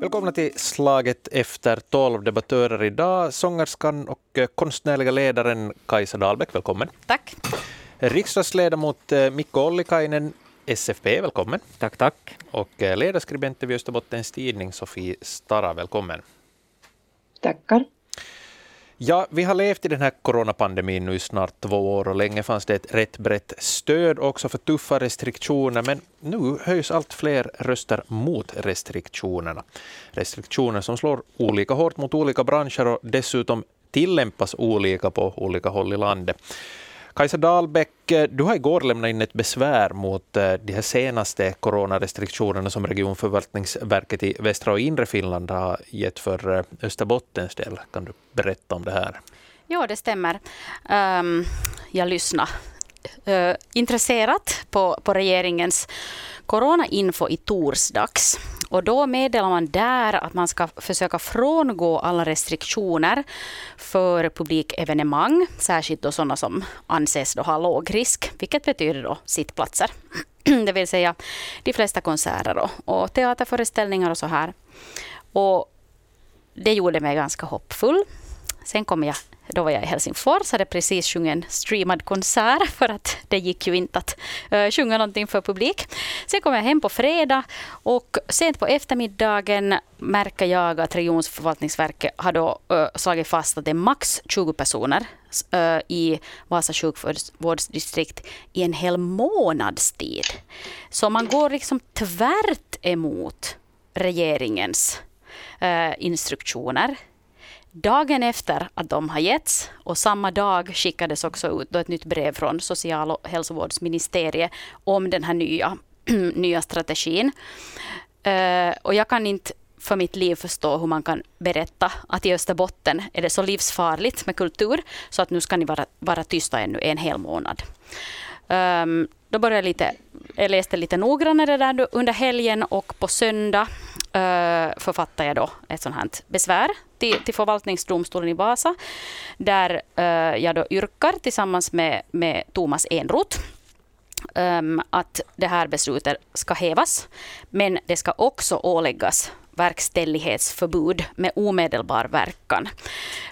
Välkomna till Slaget efter tolv debattörer idag. Sångerskan och konstnärliga ledaren Kajsa Dahlbäck, välkommen. Tack. Riksdagsledamot eh, Mikko Ollikainen, SFP, välkommen. Tack, tack. Och eh, ledarskribent vid Österbottens Tidning, Sofie Stara, välkommen. Tackar. Ja, vi har levt i den här coronapandemin nu i snart två år och länge fanns det ett rätt brett stöd också för tuffa restriktioner, men nu höjs allt fler röster mot restriktionerna. Restriktioner som slår olika hårt mot olika branscher och dessutom tillämpas olika på olika håll i landet. Kajsa Dahlbäck, eh, du har igår lämnat in ett besvär mot eh, de här senaste coronarestriktionerna som regionförvaltningsverket i västra och inre Finland har gett för eh, Österbottens del. Kan du berätta om det här? Ja, det stämmer. Um, jag lyssnade uh, intresserat på, på regeringens coronainfo i torsdags. Och då meddelar man där att man ska försöka frångå alla restriktioner för publikevenemang, särskilt då sådana som anses då ha låg risk, vilket betyder då sittplatser. Det vill säga de flesta konserter då, och teaterföreställningar och så här. Och det gjorde mig ganska hoppfull. Sen kom jag då var jag i Helsingfors, hade precis sjungit en streamad konsert för att det gick ju inte att uh, sjunga någonting för publik. Sen kom jag hem på fredag och sent på eftermiddagen märker jag att Regionförvaltningsverket har då uh, slagit fast att det är max 20 personer uh, i Vasa sjukvårdsdistrikt i en hel månads tid. Så man går liksom tvärt emot regeringens instruktioner dagen efter att de har getts och samma dag skickades också ut ett nytt brev från social och hälsovårdsministeriet om den här nya, nya strategin. Uh, och jag kan inte för mitt liv förstå hur man kan berätta att i Österbotten är det så livsfarligt med kultur så att nu ska ni vara, vara tysta ännu en hel månad. Um, då började jag lite, jag läste lite noggrannare där under helgen och på söndag uh, författade jag då ett sånt här besvär till, till förvaltningsdomstolen i Vasa där uh, jag då yrkar tillsammans med, med Thomas Enroth um, att det här beslutet ska hävas. Men det ska också åläggas verkställighetsförbud med omedelbar verkan.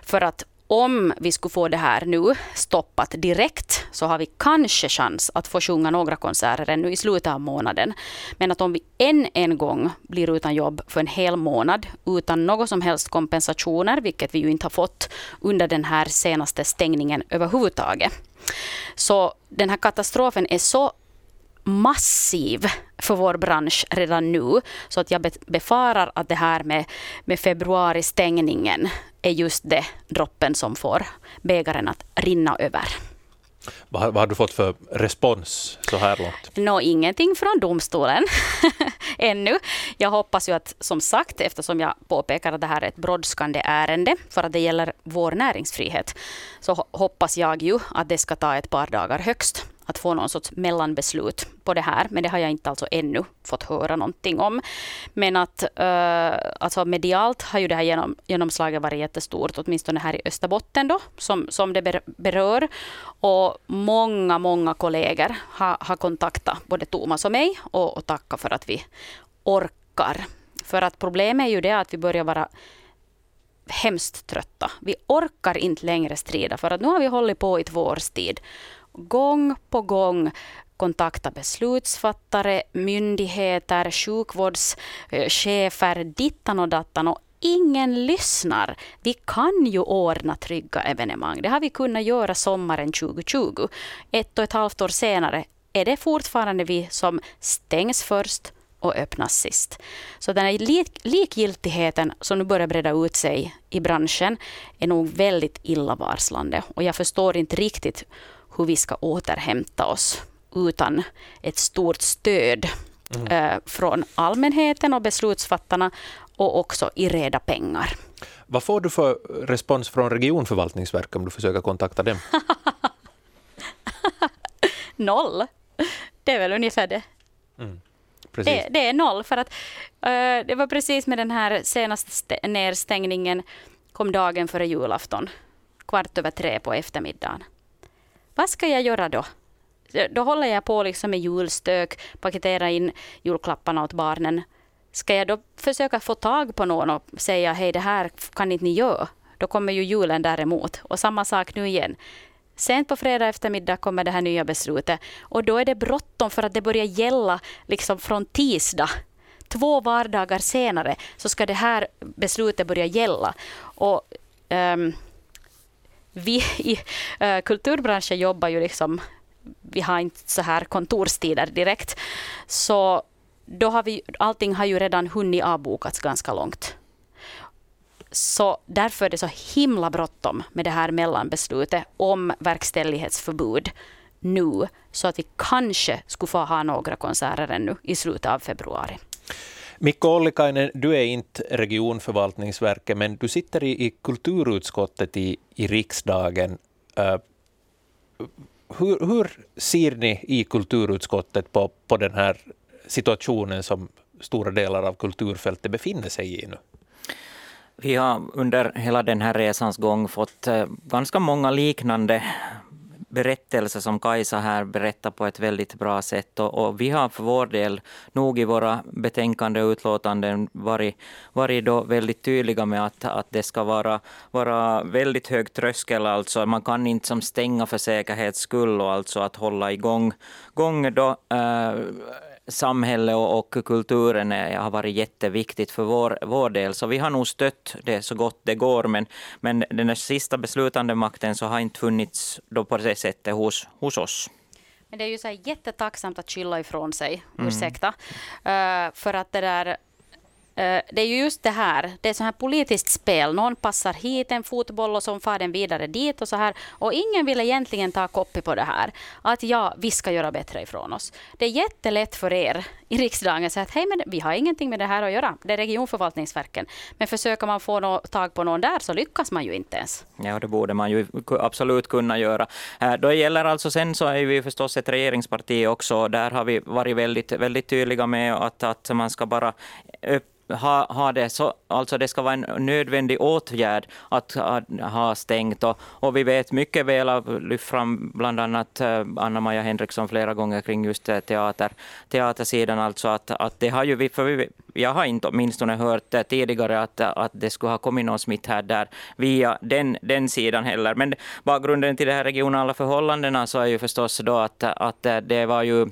För att om vi skulle få det här nu stoppat direkt så har vi kanske chans att få sjunga några konserter ännu i slutet av månaden. Men att om vi än en gång blir utan jobb för en hel månad utan något som helst kompensationer, vilket vi ju inte har fått under den här senaste stängningen överhuvudtaget. Så den här katastrofen är så massiv för vår bransch redan nu. Så att jag befarar att det här med, med februari-stängningen är just det droppen som får bägaren att rinna över. Vad, vad har du fått för respons så här långt? Nå, ingenting från domstolen ännu. Jag hoppas ju att, som sagt, eftersom jag påpekar att det här är ett brådskande ärende, för att det gäller vår näringsfrihet, så hoppas jag ju att det ska ta ett par dagar högst att få någon sorts mellanbeslut på det här. Men det har jag inte alltså ännu fått höra någonting om. Men att uh, alltså medialt har ju det här genom, genomslaget varit jättestort, åtminstone här i Österbotten då, som, som det berör. Och många, många kollegor har, har kontaktat både Thomas och mig och, och tackat för att vi orkar. För att problemet är ju det att vi börjar vara hemskt trötta. Vi orkar inte längre strida för att nu har vi hållit på i två års tid gång på gång kontakta beslutsfattare, myndigheter, sjukvårdschefer, dittan och dattan och ingen lyssnar. Vi kan ju ordna trygga evenemang. Det har vi kunnat göra sommaren 2020. Ett och ett halvt år senare är det fortfarande vi som stängs först och öppnas sist. Så den här lik likgiltigheten som nu börjar breda ut sig i branschen är nog väldigt illavarslande. Och jag förstår inte riktigt hur vi ska återhämta oss utan ett stort stöd mm. eh, från allmänheten och beslutsfattarna och också i reda pengar. Vad får du för respons från regionförvaltningsverket om du försöker kontakta dem? noll. Det är väl ungefär det. Mm. Det, det, är noll, för att uh, det var precis med den här senaste nedstängningen kom dagen före julafton, kvart över tre på eftermiddagen. Vad ska jag göra då? då håller jag på liksom med julstök, paketera in julklapparna åt barnen. Ska jag då försöka få tag på någon och säga hej det här kan inte ni göra? Då kommer ju julen däremot. Och samma sak nu igen. Sent på fredag eftermiddag kommer det här nya beslutet. Och då är det bråttom för att det börjar gälla liksom från tisdag. Två vardagar senare så ska det här beslutet börja gälla. Och, um, vi i äh, kulturbranschen jobbar ju liksom, vi har inte så här kontorstider direkt. Så då har vi, allting har ju redan hunnit avbokats ganska långt. Så därför är det så himla bråttom med det här mellanbeslutet om verkställighetsförbud nu, så att vi kanske skulle få ha några konserter ännu i slutet av februari. Mikko Ollikainen, du är inte regionförvaltningsverket, men du sitter i, i kulturutskottet i, i riksdagen. Uh, hur, hur, ser ni i kulturutskottet på, på den här situationen som stora delar av kulturfältet befinner sig i nu? Vi har under hela den här resans gång fått äh, ganska många liknande berättelser som Kajsa här berättar på ett väldigt bra sätt. Och, och, vi har för vår del nog i våra betänkande och utlåtanden varit, varit då väldigt tydliga med att, att det ska vara, vara väldigt hög tröskel. Alltså man kan inte som stänga för säkerhets skull och alltså att hålla igång gång då, äh, samhället och, kulturen är, har varit jätteviktigt för vår, vår del. Så vi har nog stött det så gott det går. Men, men den sista beslutande makten så har inte funnits då på det sättet hos, hos oss. Men det är ju så jättetacksamt att skylla ifrån sig, mm. ursäkta. Uh, för att det där Eh, det är ju just det här, det är så här politiskt spel. Någon passar hit en fotboll och så far den vidare dit och så här. Och ingen vill egentligen ta koppi på det här. Att ja, vi ska göra bättre ifrån oss. Det är jättelätt för er i riksdagen att säga att hej, men vi har ingenting med det här att göra. Det är regionförvaltningsverken. Men försöker man få no tag på någon där så lyckas man ju inte ens. Ja, det borde man ju absolut kunna göra. Eh, då gäller alltså sen så är vi förstås ett regeringsparti också. Där har vi varit väldigt, väldigt tydliga med att, att man ska bara ha, ha det så, alltså det ska vara en nödvändig åtgärd att ha, ha stängt. Och, och, vi vet mycket väl, av lyft fram bland annat eh, Anna-Maja Henriksson flera gånger kring just eh, teater, teatersidan, alltså att, att det har ju för vi, jag har inte åtminstone hört tidigare att, att det skulle ha kommit någon smitt här där via den, den sidan heller. Men bakgrunden till de här regionala förhållandena så är ju förstås då att, att det var ju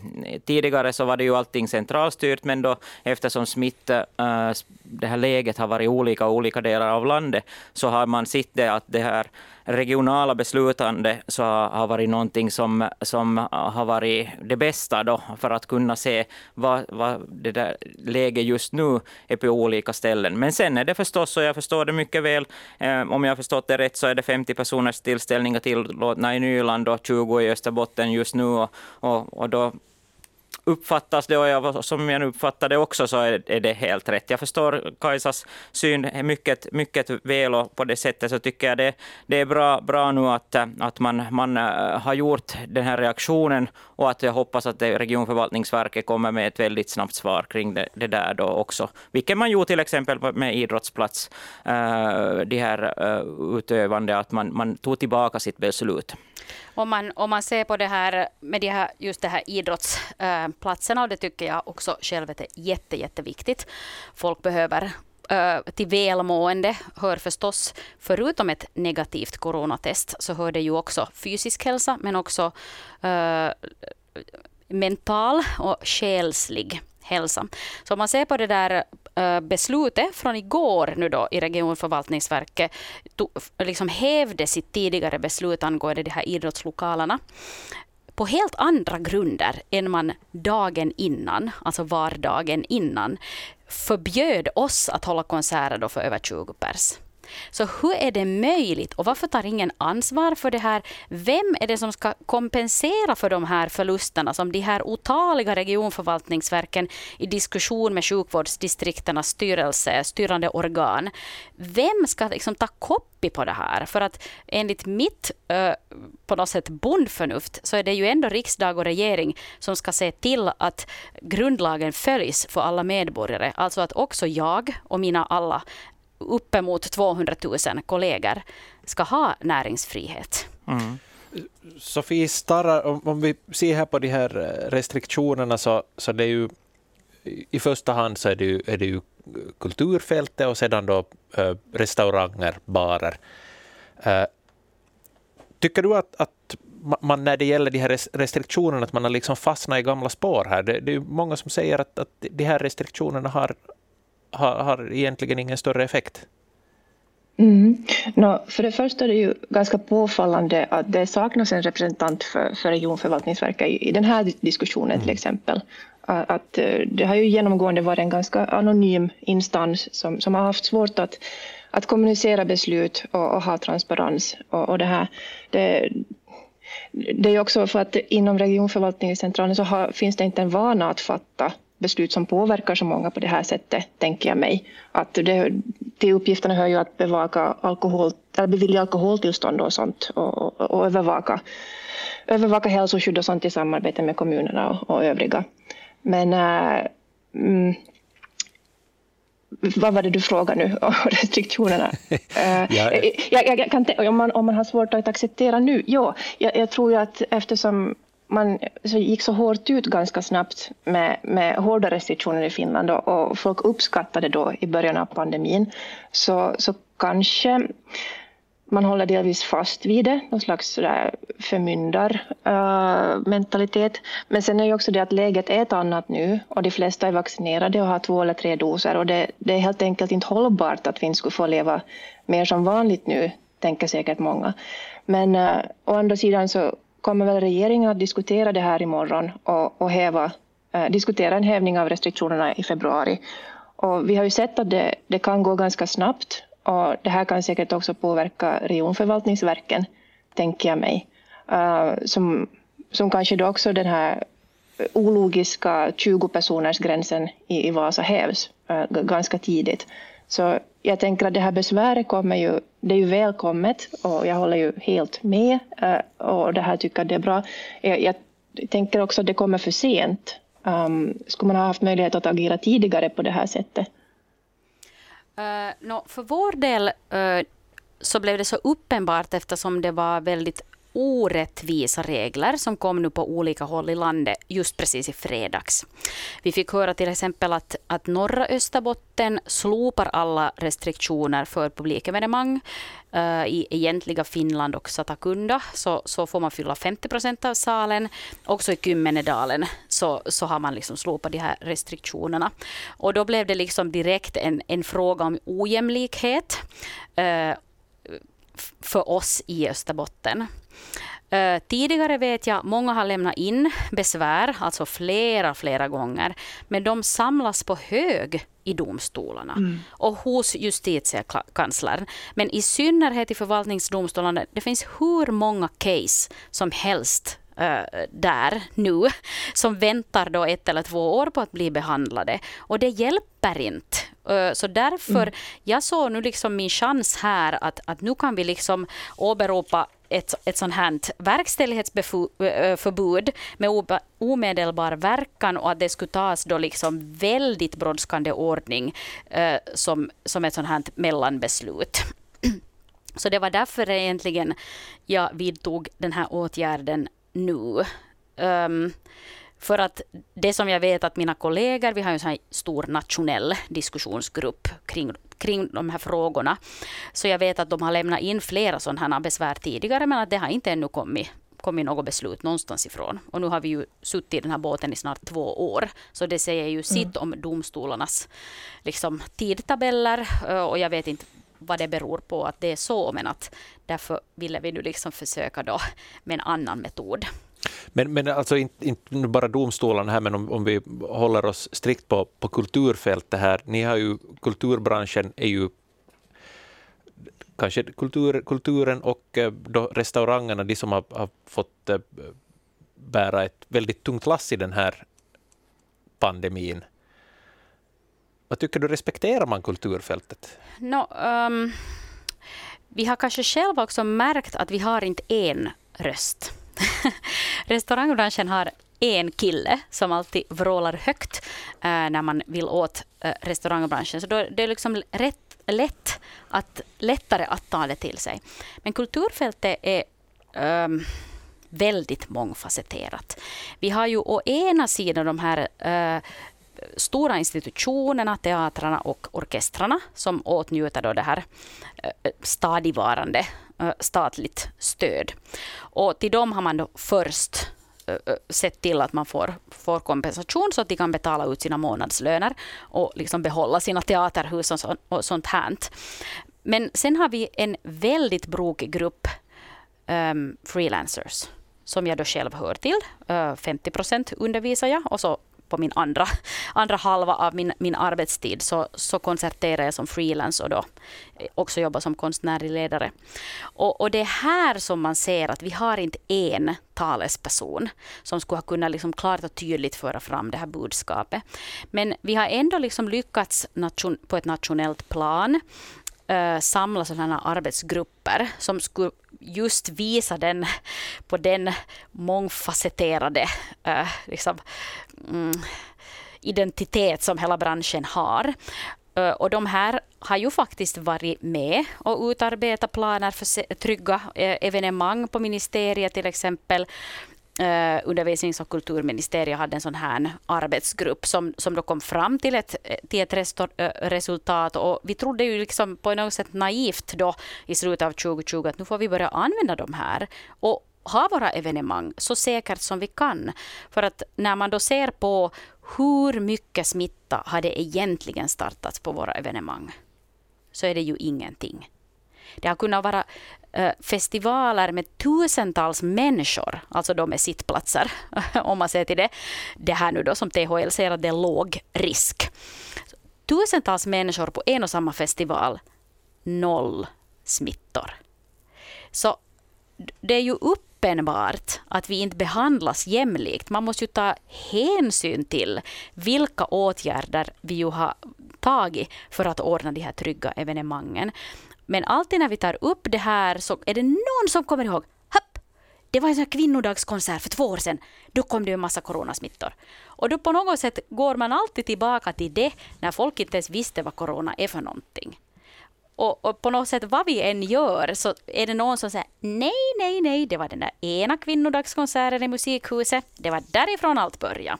tidigare så var det ju allting centralstyrt, men då eftersom smitt äh, det här läget har varit olika i olika delar av landet, så har man sett det att det här regionala beslutande så har varit någonting som, som har varit det bästa då för att kunna se vad, vad det där läget just nu är på olika ställen. Men sen är det förstås, och jag förstår det mycket väl, eh, om jag har förstått det rätt så är det 50 personers tillställningar tillåtna i Nyland och 20 i Österbotten just nu och, och, och då uppfattas det, och jag, som jag uppfattar det också, så är, är, det helt rätt. Jag förstår Kajsas syn mycket, mycket väl och på det sättet så tycker jag det, det är bra, bra nu att, att man, man äh, har gjort den här reaktionen och att jag hoppas att regionförvaltningsverket kommer med ett väldigt snabbt svar kring det, det där då också. Vilket man gjorde till exempel med idrottsplats, äh, de här äh, utövande, att man, man tog tillbaka sitt beslut om man, om man ser på det här med de här, just det här idrottsplatserna, och det tycker jag också själv är jätte, jätteviktigt. Folk behöver eh, till välmående hör förstås, förutom ett negativt coronatest, så hör det ju också fysisk hälsa, men också uh, mental och själslig hälsa. Så om man ser på det där Eh, beslutet från igår nu då i regionförvaltningsverket, to, liksom hävde sitt tidigare beslut angående de här idrottslokalerna på helt andra grunder än man dagen innan, alltså vardagen innan, förbjöd oss att hålla konserter då för över 20 pers. Så hur är det möjligt och varför tar ingen ansvar för det här? Vem är det som ska kompensera för de här förlusterna som de här otaliga regionförvaltningsverken i diskussion med sjukvårdsdistrikternas styrelse, styrande organ. Vem ska liksom ta copy på det här? För att enligt mitt eh, på något sätt bondförnuft så är det ju ändå riksdag och regering som ska se till att grundlagen följs för alla medborgare. Alltså att också jag och mina alla uppemot 200 000 kollegor ska ha näringsfrihet. Mm. Sofie Starra, om, om, vi ser här på de här eh, restriktionerna så, så det är ju i första hand så är det ju, är det ju kulturfältet och sedan då eh, restauranger, barer. Eh, tycker du att, att man när det gäller de här restriktionerna, att man har liksom fastnat i gamla spår här? Det, det är många som säger att, att de här restriktionerna har, har, har egentligen ingen större effekt. Mm. No, för det första är det ju ganska påfallande att det saknas en representant för, för regionförvaltningsverket i, i den här diskussionen mm. till exempel. Att, eh, det har ju genomgående varit en ganska anonym instans som, som har haft svårt att, att kommunicera beslut och, och ha transparens. Och, och det, här, det, det är också för att inom regionförvaltningscentralen så har, finns det inte en vana att fatta beslut som påverkar så många på det här sättet, tänker jag mig. Att det, till uppgifterna hör ju att bevaka alkohol, eller bevilja alkoholtillstånd och sånt och, och, och övervaka, övervaka hälsoskydd och sånt i samarbete med kommunerna och, och övriga. Men äh, mm, vad var det du frågade nu om restriktionerna? ja, jag, jag, jag kan, om, man, om man har svårt att acceptera nu? Ja, jag, jag tror ju att eftersom man så gick så hårt ut ganska snabbt med, med hårda restriktioner i Finland och, och folk uppskattade då i början av pandemin så, så kanske man håller delvis fast vid det, någon slags förmyndarmentalitet. Eh, uh, Men sen är ju också det att läget är ett annat nu och de flesta är vaccinerade och har två eller tre doser och det, det är helt enkelt inte hållbart att vi inte skulle få leva mer som vanligt nu, tänker säkert många. Men uh, å andra sidan så kommer väl regeringen att diskutera det här imorgon och, och häva, eh, diskutera en hävning av restriktionerna i februari. Och vi har ju sett att det, det kan gå ganska snabbt och det här kan säkert också påverka regionförvaltningsverken, tänker jag mig. Uh, som, som kanske då också den här ologiska 20 personers gränsen i, i Vasa hävs uh, ganska tidigt. Så jag tänker att det här besväret kommer ju, det är ju välkommet och jag håller ju helt med uh, och det här tycker jag det är bra. Jag, jag tänker också att det kommer för sent. Um, skulle man ha haft möjlighet att agera tidigare på det här sättet? Eh, uh, no, för vår del uh, så blev det så uppenbart eftersom det var väldigt orättvisa regler som kom nu på olika håll i landet just precis i fredags. Vi fick höra till exempel att, att norra Österbotten slopar alla restriktioner för publikevenemang. Uh, I egentliga Finland och Satakunda så, så får man fylla 50 procent av salen. Också i Kymmenedalen så, så har man liksom slopat de här restriktionerna. Och då blev det liksom direkt en, en fråga om ojämlikhet uh, för oss i Österbotten. Uh, tidigare vet jag många har lämnat in besvär, alltså flera, flera gånger, men de samlas på hög i domstolarna mm. och hos justitiekanslern. Men i synnerhet i förvaltningsdomstolarna, det finns hur många case som helst uh, där nu, som väntar då ett eller två år på att bli behandlade. Och det hjälper inte. Uh, så därför, mm. jag såg nu liksom min chans här att, att nu kan vi liksom åberopa ett, ett sånt här verkställighetsförbud med omedelbar verkan och att det skulle tas då liksom väldigt brådskande ordning uh, som, som ett sånt här mellanbeslut. Så det var därför egentligen jag vidtog den här åtgärden nu. Um, för att det som jag vet att mina kollegor, vi har en sån stor nationell diskussionsgrupp kring, kring de här frågorna. Så jag vet att de har lämnat in flera sådana här besvär tidigare, men att det har inte ännu kommit kommit något beslut någonstans ifrån. Och nu har vi ju suttit i den här båten i snart två år. Så det säger ju mm. sitt om domstolarnas liksom, tidtabeller. Och jag vet inte vad det beror på att det är så, men att därför ville vi nu liksom försöka då med en annan metod. Men, men alltså inte, inte bara domstolarna här, men om, om vi håller oss strikt på, på kulturfältet här. Ni har ju, kulturbranschen är ju kanske kultur, kulturen och eh, då restaurangerna, de som har, har fått eh, bära ett väldigt tungt lass i den här pandemin. Vad tycker du, respekterar man kulturfältet? No, um, vi har kanske själva också märkt att vi har inte en röst. Restaurangbranschen har en kille som alltid vrålar högt äh, när man vill åt äh, restaurangbranschen. Så då, det är liksom rätt lätt att, lättare att ta det till sig. Men kulturfältet är um, väldigt mångfacetterat. Vi har ju å ena sidan de här uh, stora institutionerna, teatrarna och orkestrarna som åtnjuter då det här eh, stadigvarande eh, statligt stöd. Och till dem har man då först eh, sett till att man får, får kompensation så att de kan betala ut sina månadslöner och liksom behålla sina teaterhus och, så, och sånt här. Men sen har vi en väldigt brokig grupp um, freelancers som jag då själv hör till. Uh, 50 procent undervisar jag och så på min andra, andra halva av min, min arbetstid så, så konserterar jag som freelance och då eh, också jobbar som konstnärlig ledare. Och, och det är här som man ser att vi har inte en talesperson som skulle ha kunnat liksom klart och tydligt föra fram det här budskapet. Men vi har ändå liksom lyckats nation, på ett nationellt plan eh, samla sådana arbetsgrupper som skulle just visa den på den mångfacetterade eh, liksom, Eh, identitet som hela branschen har. Eh, och de här har ju faktiskt varit med och utarbetat planer för trygga eh, evenemang på ministeriet till exempel Uh, undervisnings och kulturministeriet hade en sån här arbetsgrupp som, som då kom fram till ett, till ett restor, resultat. Och vi trodde ju liksom på något sätt naivt då i slutet av 2020 att nu får vi börja använda de här. Och ha våra evenemang så säkert som vi kan. För att när man då ser på hur mycket smitta har det egentligen startats på våra evenemang så är det ju ingenting. Det har kunnat vara eh, festivaler med tusentals människor, alltså de med sittplatser, om man ser till det. Det här nu då som THL säger att det är låg risk. Tusentals människor på en och samma festival, noll smittor. Så det är ju uppenbart att vi inte behandlas jämlikt. Man måste ju ta hänsyn till vilka åtgärder vi ju har tagit för att ordna de här trygga evenemangen. Men alltid när vi tar upp det här så är det någon som kommer ihåg Hopp! Det var en sån här kvinnodagskonsert för två år sedan. Då kom det en massa coronasmittor. Och då på något sätt går man alltid tillbaka till det när folk inte ens visste vad corona är för någonting. Och, och, på något sätt vad vi än gör så är det någon som säger nej, nej, nej, det var den där ena kvinnodagskonserten i musikhuset. Det var därifrån allt började.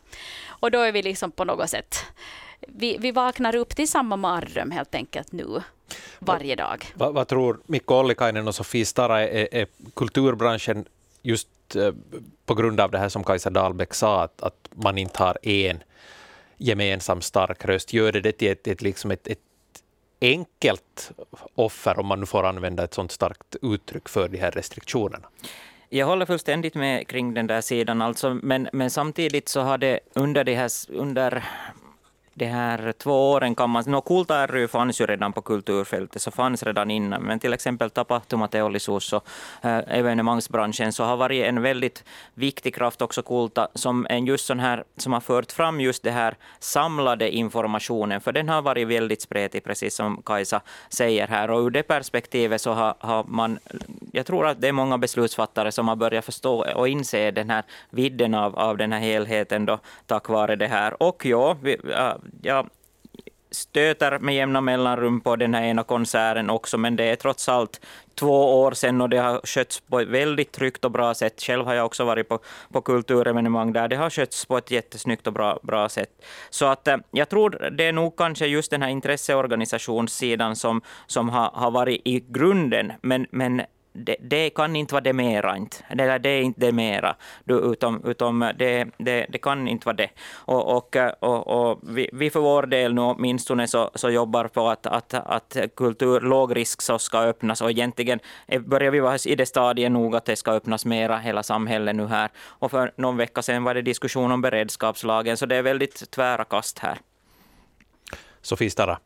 Och då är vi liksom på något sätt, vi, vi vaknar upp till samma mardröm helt enkelt nu varje dag. Vad, vad tror Mikko Ollikainen och Sofie Stara, är, är kulturbranschen just eh, på grund av det här som Kajsa Dahlbeck sa, att, att man inte har en gemensam stark röst, gör det, det till ett, ett, liksom ett, ett enkelt offer, om man nu får använda ett sådant starkt uttryck för de här restriktionerna? Jag håller fullständigt med kring den där sidan, alltså, men, men samtidigt så har det under, det här, under de här två åren kan man... No, Kulta ry fanns ju redan på kulturfältet, så fanns redan innan. Men till exempel tapahtumateollisuus och äh, evenemangsbranschen så har varit en väldigt viktig kraft också Kulta som en just sån här som har fört fram just det här samlade informationen. För den har varit väldigt spretig, precis som Kajsa säger här. Och ur det perspektivet så har, har man... Jag tror att det är många beslutsfattare som har börjat förstå och inse den här vidden av, av den här helheten då, tack vare det här. Och ja, vi, äh, jag stöter med jämna mellanrum på den här ena konserten också, men det är trots allt två år sedan och det har skötts på ett väldigt tryggt och bra sätt. Själv har jag också varit på, på kulturevenemang där det har skötts på ett jättesnyggt och bra, bra sätt. Så att eh, jag tror det är nog kanske just den här intresseorganisationssidan som, som har, har varit i grunden, men, men det, det, kan inte vara det mera, inte. Eller det är inte det mera, utom, utom det, det, det kan inte vara det. Och, och, och, och vi, vi, för vår del nu åtminstone så, så jobbar på att, att, att kultur, lågrisk så ska öppnas och egentligen börjar vi vara i det stadiet nog att det ska öppnas mera, hela samhället nu här. Och för någon vecka sedan var det diskussion om beredskapslagen, så det är väldigt tvära kast här. Sofie Starra.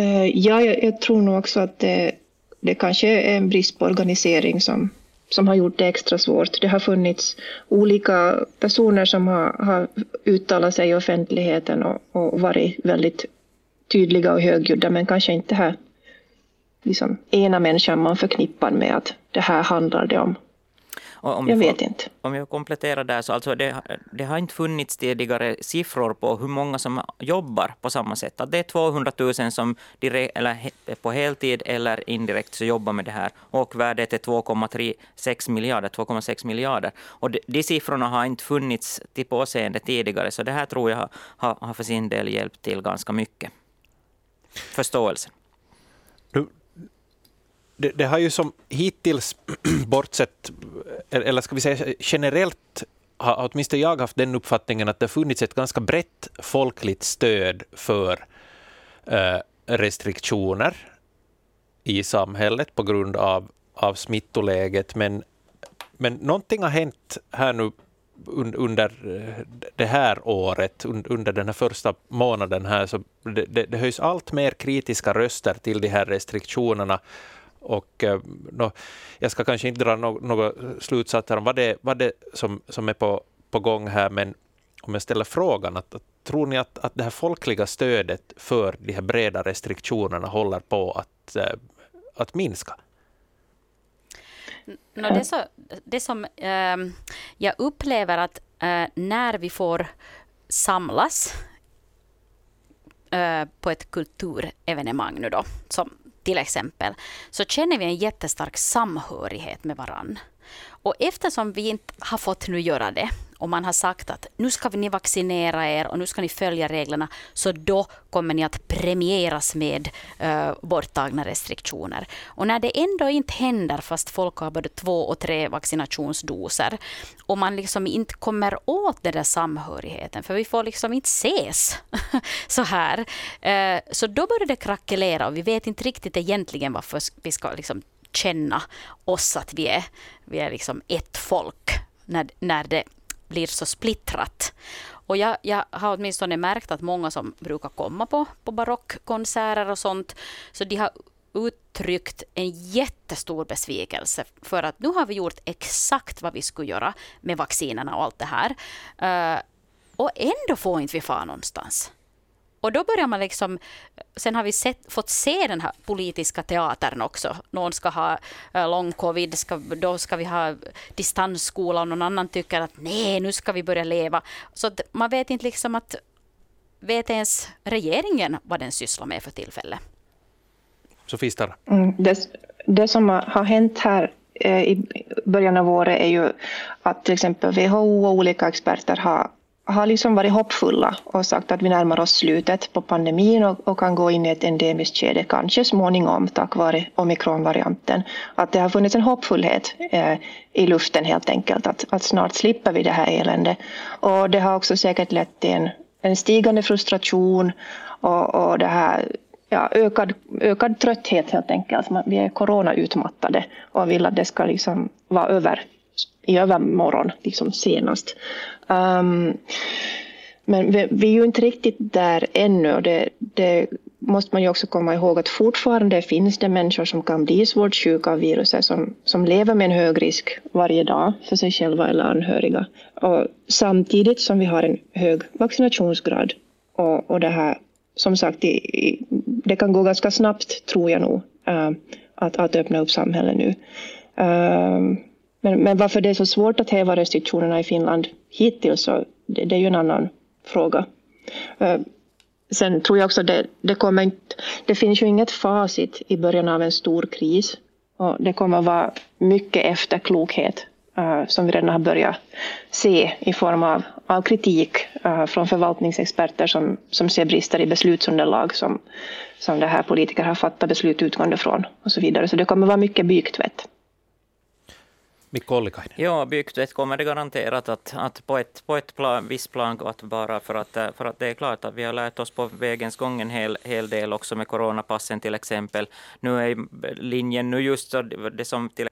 Uh, ja, jag, jag tror nog också att det det kanske är en brist på organisering som, som har gjort det extra svårt. Det har funnits olika personer som har, har uttalat sig i offentligheten och, och varit väldigt tydliga och högljudda, men kanske inte här liksom, ena människan man förknippar med att det här handlar det om. Om jag, jag vet inte. Om jag kompletterar där, så alltså det, det, har inte funnits tidigare siffror på hur många som jobbar på samma sätt. Att det är 200 000 som direkt, eller på heltid eller indirekt så jobbar med det här. Och värdet är 2,6 miljarder. 2,6 miljarder. Och de, de siffrorna har inte funnits till påseende tidigare, så det här tror jag har, har för sin del hjälpt till ganska mycket. Förståelsen det, det, har ju som hittills, bortsett, eller ska vi säga generellt, har åtminstone jag haft den uppfattningen att det funnits ett ganska brett folkligt stöd för eh, restriktioner i samhället på grund av, av smittoläget. Men, men någonting har hänt här nu under eh, det här året, under den här första månaden här, så det, det, det höjs allt mer kritiska röster till de här restriktionerna och, eh, no, jag ska kanske inte dra no några slutsatser om vad det, vad det som, som är på, på gång här, men om jag ställer frågan, att, att tror ni att, att det här folkliga stödet för de här breda restriktionerna håller på att, eh, att minska? No, det, så, det som eh, jag upplever att eh, när vi får samlas eh, på ett kulturevenemang nu då, som till exempel, så känner vi en jättestark samhörighet med varann. Och eftersom vi inte har fått nu göra det och man har sagt att nu ska ni vaccinera er och nu ska ni följa reglerna, så då kommer ni att premieras med uh, borttagna restriktioner. Och när det ändå inte händer fast folk har både två och tre vaccinationsdoser och man liksom inte kommer åt den där samhörigheten, för vi får liksom inte ses så här, uh, så då börjar det krackelera och vi vet inte riktigt egentligen varför vi ska liksom känna oss att vi är, vi är liksom ett folk när, när det blir så splittrat. Och jag, jag har åtminstone märkt att många som brukar komma på, på barockkonserter och sånt, så de har uttryckt en jättestor besvikelse för att nu har vi gjort exakt vad vi skulle göra med vaccinerna och allt det här. Uh, och ändå får inte vi fara någonstans. Och då börjar man liksom, sen har vi sett, fått se den här politiska teatern också. Någon ska ha uh, lång covid, ska, då ska vi ha distansskola och någon annan tycker att nej, nu ska vi börja leva. Så man vet inte liksom att, vet ens regeringen vad den sysslar med för tillfälle? Sofie Starr. Mm, det, det som har hänt här eh, i början av året är ju att till exempel WHO och olika experter har har liksom varit hoppfulla och sagt att vi närmar oss slutet på pandemin och, och kan gå in i ett endemiskt skede, kanske småningom tack vare omikronvarianten. Att det har funnits en hoppfullhet eh, i luften helt enkelt, att, att snart slipper vi det här eländet. Och det har också säkert lett till en, en stigande frustration och, och det här ja, ökad, ökad trötthet helt enkelt. Alltså vi är coronautmattade och vill att det ska liksom vara över i övermorgon liksom senast. Um, men vi, vi, är ju inte riktigt där ännu och det, det, måste man ju också komma ihåg att fortfarande finns det människor som kan bli svårt sjuka av viruset som, som lever med en hög risk varje dag för sig själva eller anhöriga. Och samtidigt som vi har en hög vaccinationsgrad och, och det här som sagt det kan gå ganska snabbt tror jag nog eh, att, att öppna upp samhället nu. Ehm, men, men varför det är så svårt att häva restriktionerna i Finland hittills, så det, det är ju en annan fråga. Uh, sen tror jag också det, det kommer inte, det finns ju inget facit i början av en stor kris. Och det kommer vara mycket efterklokhet uh, som vi redan har börjat se i form av, av kritik uh, från förvaltningsexperter som, som ser brister i beslutsunderlag som, som det här politiker har fattat beslut utgående från och så vidare. Så det kommer vara mycket byktvätt. Mikko Ollikainen. Ja, byggt kommer det garanterat att, att på ett, på ett plan, visst plan att vara, för att, för att det är klart att vi har lärt oss på vägens gång en hel, hel del också med coronapassen till exempel. Nu är linjen nu just det som till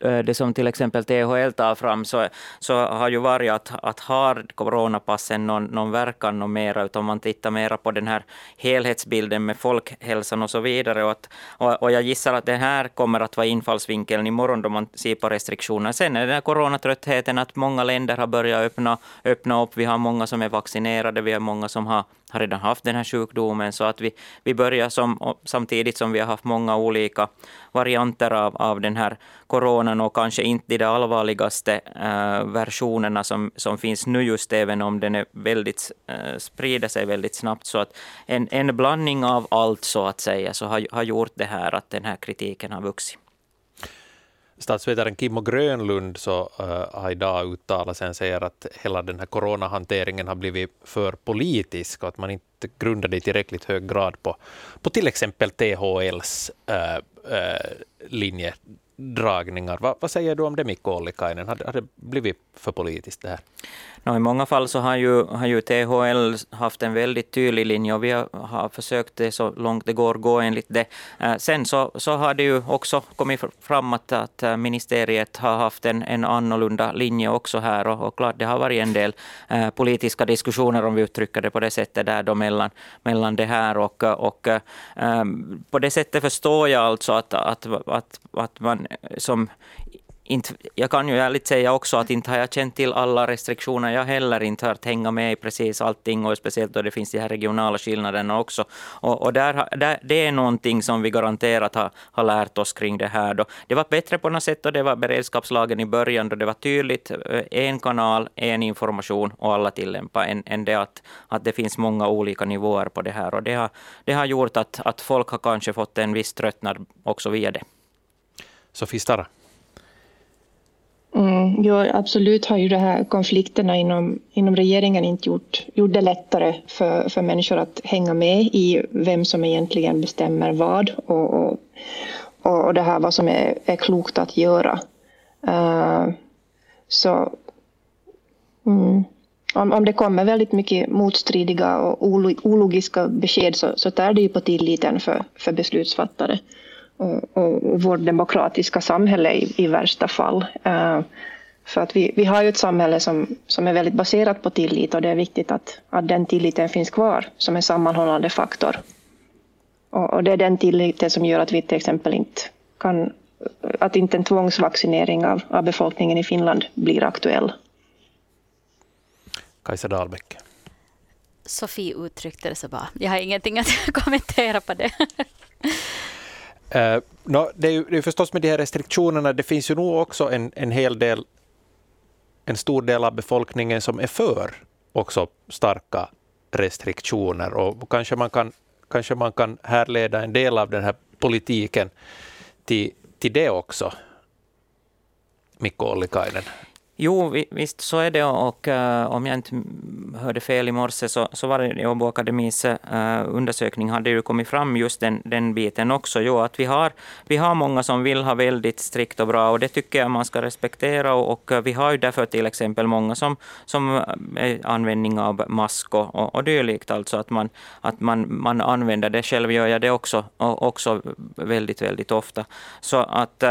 Eh, det som till exempel THL tar fram, så, så har ju varit att, att har coronapassen någon, någon verkan och mera, utan man tittar mera på den här helhetsbilden med folkhälsan och så vidare. Och, att, och, och jag gissar att det här kommer att vara infallsvinkeln imorgon då man ser på restriktioner. Sen är det den här coronatröttheten, att många länder har börjat öppna, öppna upp. Vi har många som är vaccinerade, vi har många som har har redan haft den här sjukdomen. Så att vi, vi börjar som, samtidigt som vi har haft många olika varianter av, av den här coronan och kanske inte de allvarligaste äh, versionerna som, som finns nu just även om den är väldigt, äh, sprider sig väldigt snabbt. Så att en, en blandning av allt så att säga så har, har gjort det här att den här kritiken har vuxit. Statsvetaren Kimmo Grönlund så, uh, har idag uttalat sig. Han säger att hela den här coronahanteringen har blivit för politisk och att man inte grundar det i tillräckligt hög grad på, på till exempel THLs uh, uh, dragningar. Va, vad säger du om det, Mikko Ollikainen? Har, har det blivit för politiskt det här? No, I många fall så har ju, har ju THL haft en väldigt tydlig linje och vi har, har försökt det så långt det går gå enligt det. Eh, sen så, så har det ju också kommit fram att, att eh, ministeriet har haft en, en annorlunda linje också här och, och klart det har varit en del eh, politiska diskussioner om vi uttrycker det på det sättet där då mellan, mellan det här och, och eh, på det sättet förstår jag alltså att, att, att, att man som inte, jag kan ju ärligt säga också att inte har jag känt till alla restriktioner. Jag heller inte har hänga med i precis allting och speciellt då det finns de här regionala skillnaderna också. Och, och där, där, det är någonting som vi garanterat har, har lärt oss kring det här. Då. Det var bättre på något sätt och det var beredskapslagen i början då det var tydligt eh, en kanal, en information och alla tillämpar än, än det att, att det finns många olika nivåer på det här. Och det har, det har gjort att, att folk har kanske fått en viss tröttnad också via det. Sofie Starra. Mm, jo, absolut har ju de här konflikterna inom, inom regeringen inte gjort, gjort det lättare för, för människor att hänga med i vem som egentligen bestämmer vad och, och, och det här vad som är, är klokt att göra. Uh, så mm, om, om det kommer väldigt mycket motstridiga och ologiska besked så, så tär det ju på tilliten för, för beslutsfattare och, och vårt demokratiska samhälle i, i värsta fall. Uh, för att vi, vi har ju ett samhälle som, som är väldigt baserat på tillit och det är viktigt att, att den tilliten finns kvar som en sammanhållande faktor. Och, och det är den tilliten som gör att vi till exempel inte kan att inte en tvångsvaccinering av, av befolkningen i Finland blir aktuell. Kajsa Dahlbäck. Sofie uttryckte det så bra. Jag har ingenting att kommentera på det. Eh, uh, no, det, är ju, det är förstås med de här restriktionerna, det finns ju nog också en, en hel del, en stor del av befolkningen som är för också starka restriktioner och kanske man kan, kanske man kan härleda en del av den här politiken till, till det också. Mikko Ollikainen. Jo, visst så är det och uh, om jag inte hörde fel i morse så, så var det Åbo Akademis uh, undersökning hade ju kommit fram just den, den biten också. Jo, att vi har, vi har många som vill ha väldigt strikt och bra och det tycker jag man ska respektera och, och eh, vi har ju därför till exempel många som, som är användning av mask och, och, och dylikt, alltså att man, att man, man använder det. Själv gör jag det också, och, också väldigt, väldigt ofta. Så att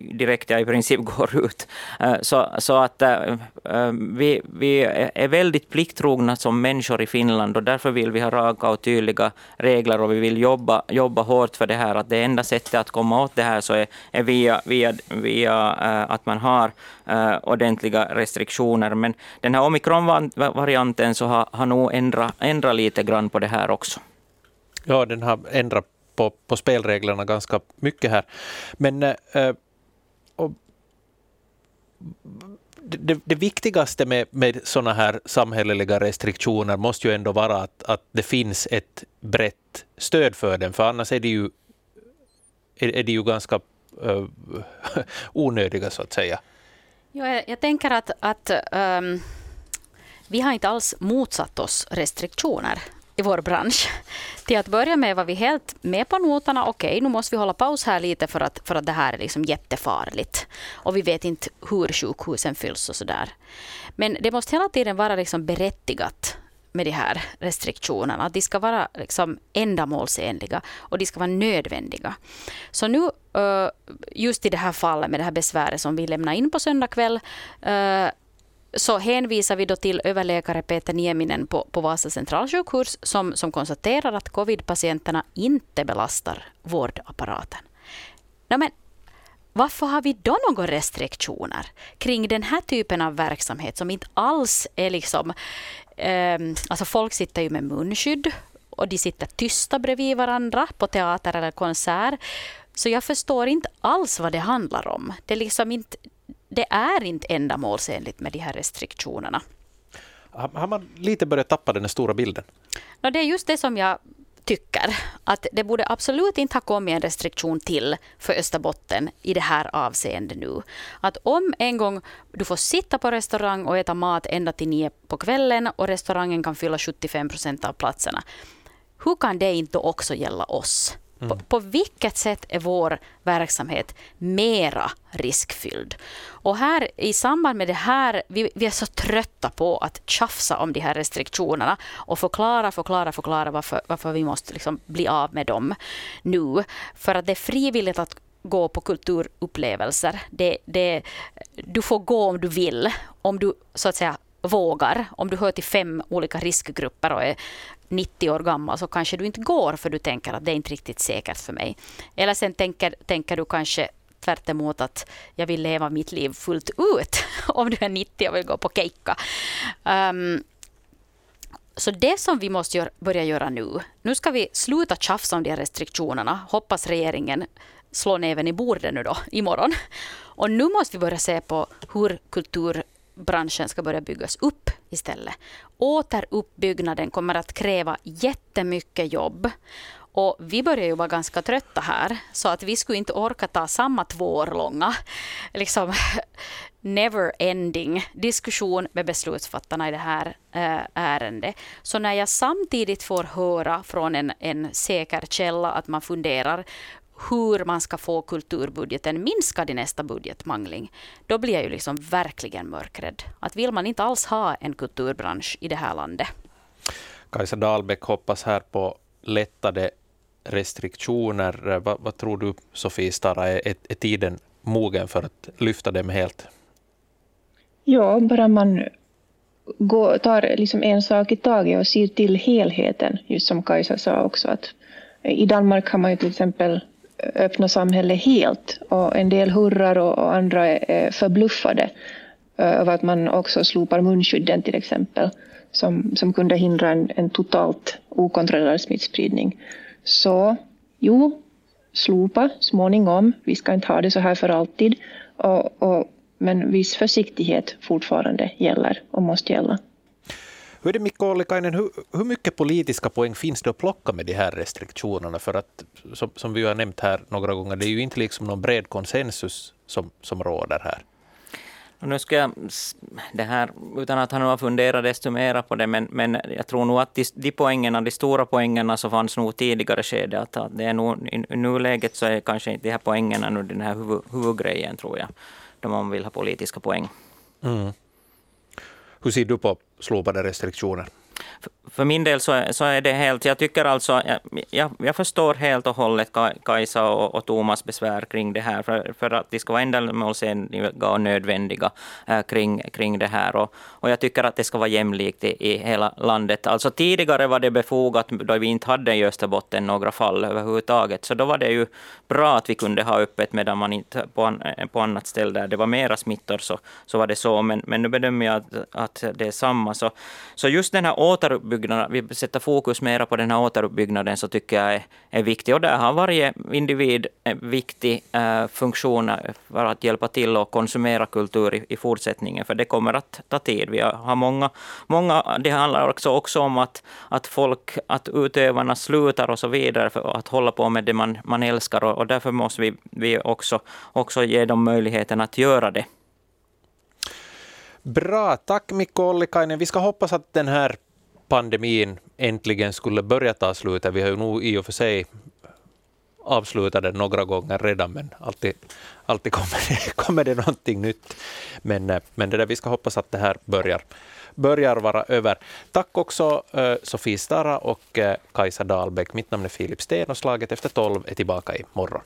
direkt jag i princip går ut så, så att äh, vi, vi är väldigt plikttrogna som människor i Finland och därför vill vi ha raka och tydliga regler och vi vill jobba, jobba hårt för det här. Att det enda sättet att komma åt det här så är, är via, via, via äh, att man har äh, ordentliga restriktioner. Men den här omikronvarianten så har, har nog ändrat, ändrat lite grann på det här också. Ja, den har ändrat på, på spelreglerna ganska mycket här. Men äh, det, det, viktigaste med, med sådana här samhälleliga restriktioner måste ju ändå vara att, att det finns ett brett stöd för den, för annars är det ju, är, är det ju ganska uh, onödiga, så att säga. Ja, jag, jag tänker att, att um, vi har inte alls motsatt oss restriktioner i vår bransch. Till att börja med var vi helt med på noterna. Okej, okay, nu måste vi hålla paus här lite för att, för att det här är liksom jättefarligt. Och vi vet inte hur sjukhusen fylls och sådär. Men det måste hela tiden vara liksom berättigat med de här restriktionerna. Att de ska vara liksom ändamålsenliga och de ska vara nödvändiga. Så nu, eh, just i det här fallet med det här besväret som vi lämnar in på söndag kväll, eh, så hänvisar vi då till överläkare Peter Nieminen på, på Vasa centralsjukhus som, som konstaterar att covid-patienterna inte belastar vårdapparaten. No, men, varför har vi då några restriktioner kring den här typen av verksamhet som inte alls är liksom... Eh, alltså folk sitter ju med munskydd och de sitter tysta bredvid varandra på teater eller konsert. Så jag förstår inte alls vad det handlar om. Det är, liksom inte, det är inte ändamålsenligt med de här restriktionerna. Har man lite börjat tappa den stora bilden? No, det är just det som jag tycker att det borde absolut inte ha kommit en restriktion till för Österbotten i det här avseendet nu. Att om en gång du får sitta på restaurang och äta mat ända till nio på kvällen och restaurangen kan fylla 75 procent av platserna. Hur kan det inte också gälla oss? Mm. På, på, vilket sätt är vår verksamhet mera riskfylld? Och här i samband med det här, vi, vi, är så trötta på att tjafsa om de här restriktionerna och förklara, förklara, förklara varför, varför vi måste liksom bli av med dem nu. För att det är frivilligt att gå på kulturupplevelser. Det, det, du får gå om du vill, om du så att säga vågar. Om du hör till fem olika riskgrupper och är 90 år gammal så kanske du inte går för du tänker att det är inte riktigt säkert för mig. Eller sen tänker, tänker du kanske tvärt emot att jag vill leva mitt liv fullt ut om du är 90 och vill gå på keikka. Um, så det som vi måste gör, börja göra nu, nu ska vi sluta tjafsa om de här restriktionerna. Hoppas regeringen slår näven i bordet nu då, imorgon. Och nu måste vi börja se på hur kultur branschen ska börja byggas upp istället. Återuppbyggnaden kommer att kräva jättemycket jobb. Och vi börjar ju vara ganska trötta här, så att vi skulle inte orka ta samma två år långa liksom, never ending diskussion med beslutsfattarna i det här äh, ärendet. Så när jag samtidigt får höra från en, en säker källa att man funderar hur man ska få kulturbudgeten minskad i nästa budgetmangling, då blir jag ju liksom verkligen mörkrädd. Att vill man inte alls ha en kulturbransch i det här landet? Kajsa Dahlbäck hoppas här på lättade restriktioner. Vad, vad tror du, Sofie Stara, är, är tiden mogen för att lyfta dem helt? Ja, bara man går, tar liksom en sak i taget och ser till helheten, just som Kajsa sa också. att I Danmark har man ju till exempel öppna samhället helt. Och en del hurrar och andra är förbluffade eh, över att man också slopar munskydden till exempel som, som kunde hindra en, en totalt okontrollerad smittspridning. Så jo, slopa småningom. Vi ska inte ha det så här för alltid. Och, och, men viss försiktighet fortfarande gäller och måste gälla. Hur är det Mikko Ollikainen, hur, hur mycket politiska poäng finns det att plocka med de här restriktionerna? För att, som, som vi har nämnt här några gånger, det är ju inte liksom någon bred konsensus som, som råder här. Och nu ska jag, det här, utan att han har funderat desto mer på det, men, men jag tror nog att de, de poängerna, de stora poängerna så fanns nog tidigare skede, att, att det är nog, i nuläget så är kanske inte de här poängerna nu den här huvud, huvudgrejen, tror jag, då man vill ha politiska poäng. Mm. Hur ser du på slopade restriktioner? För min del så är, så är det helt, jag tycker alltså, jag, jag förstår helt och hållet Kajsa och, och Thomas besvär kring det här, för, för att de ska vara ändamålsenliga och nödvändiga äh, kring, kring det här. Och, och jag tycker att det ska vara jämlikt i, i hela landet. Alltså tidigare var det befogat, då vi inte hade i Österbotten några fall överhuvudtaget, så då var det ju bra att vi kunde ha öppet, medan man inte på, an, på annat ställe där det var mera smittor, så, så var det så. Men, men nu bedömer jag att, att det är samma. Så, så just den här återuppbyggnaden, vi sätter fokus mera på den här återuppbyggnaden, så tycker jag är, är viktig. Och där har varje individ en viktig eh, funktion eh, för att hjälpa till och konsumera kultur i, i, fortsättningen, för det kommer att ta tid. Vi har många, många, det handlar också, också om att, att folk, att utövarna slutar och så vidare, för att hålla på med det man, man älskar, och, och därför måste vi, vi också, också ge dem möjligheten att göra det. Bra, tack Mikko Ollikainen. Vi ska hoppas att den här pandemin äntligen skulle börja ta slut. Vi har ju nog i och för sig avslutat den några gånger redan, men alltid, alltid kommer, det, kommer det någonting nytt. Men, eh, men det där, vi ska hoppas att det här börjar, börjar vara över. Tack också eh, Sofie Stara och eh, Kajsa Dahlbäck. Mitt namn är Filip Sten och Slaget efter tolv är tillbaka i morgon.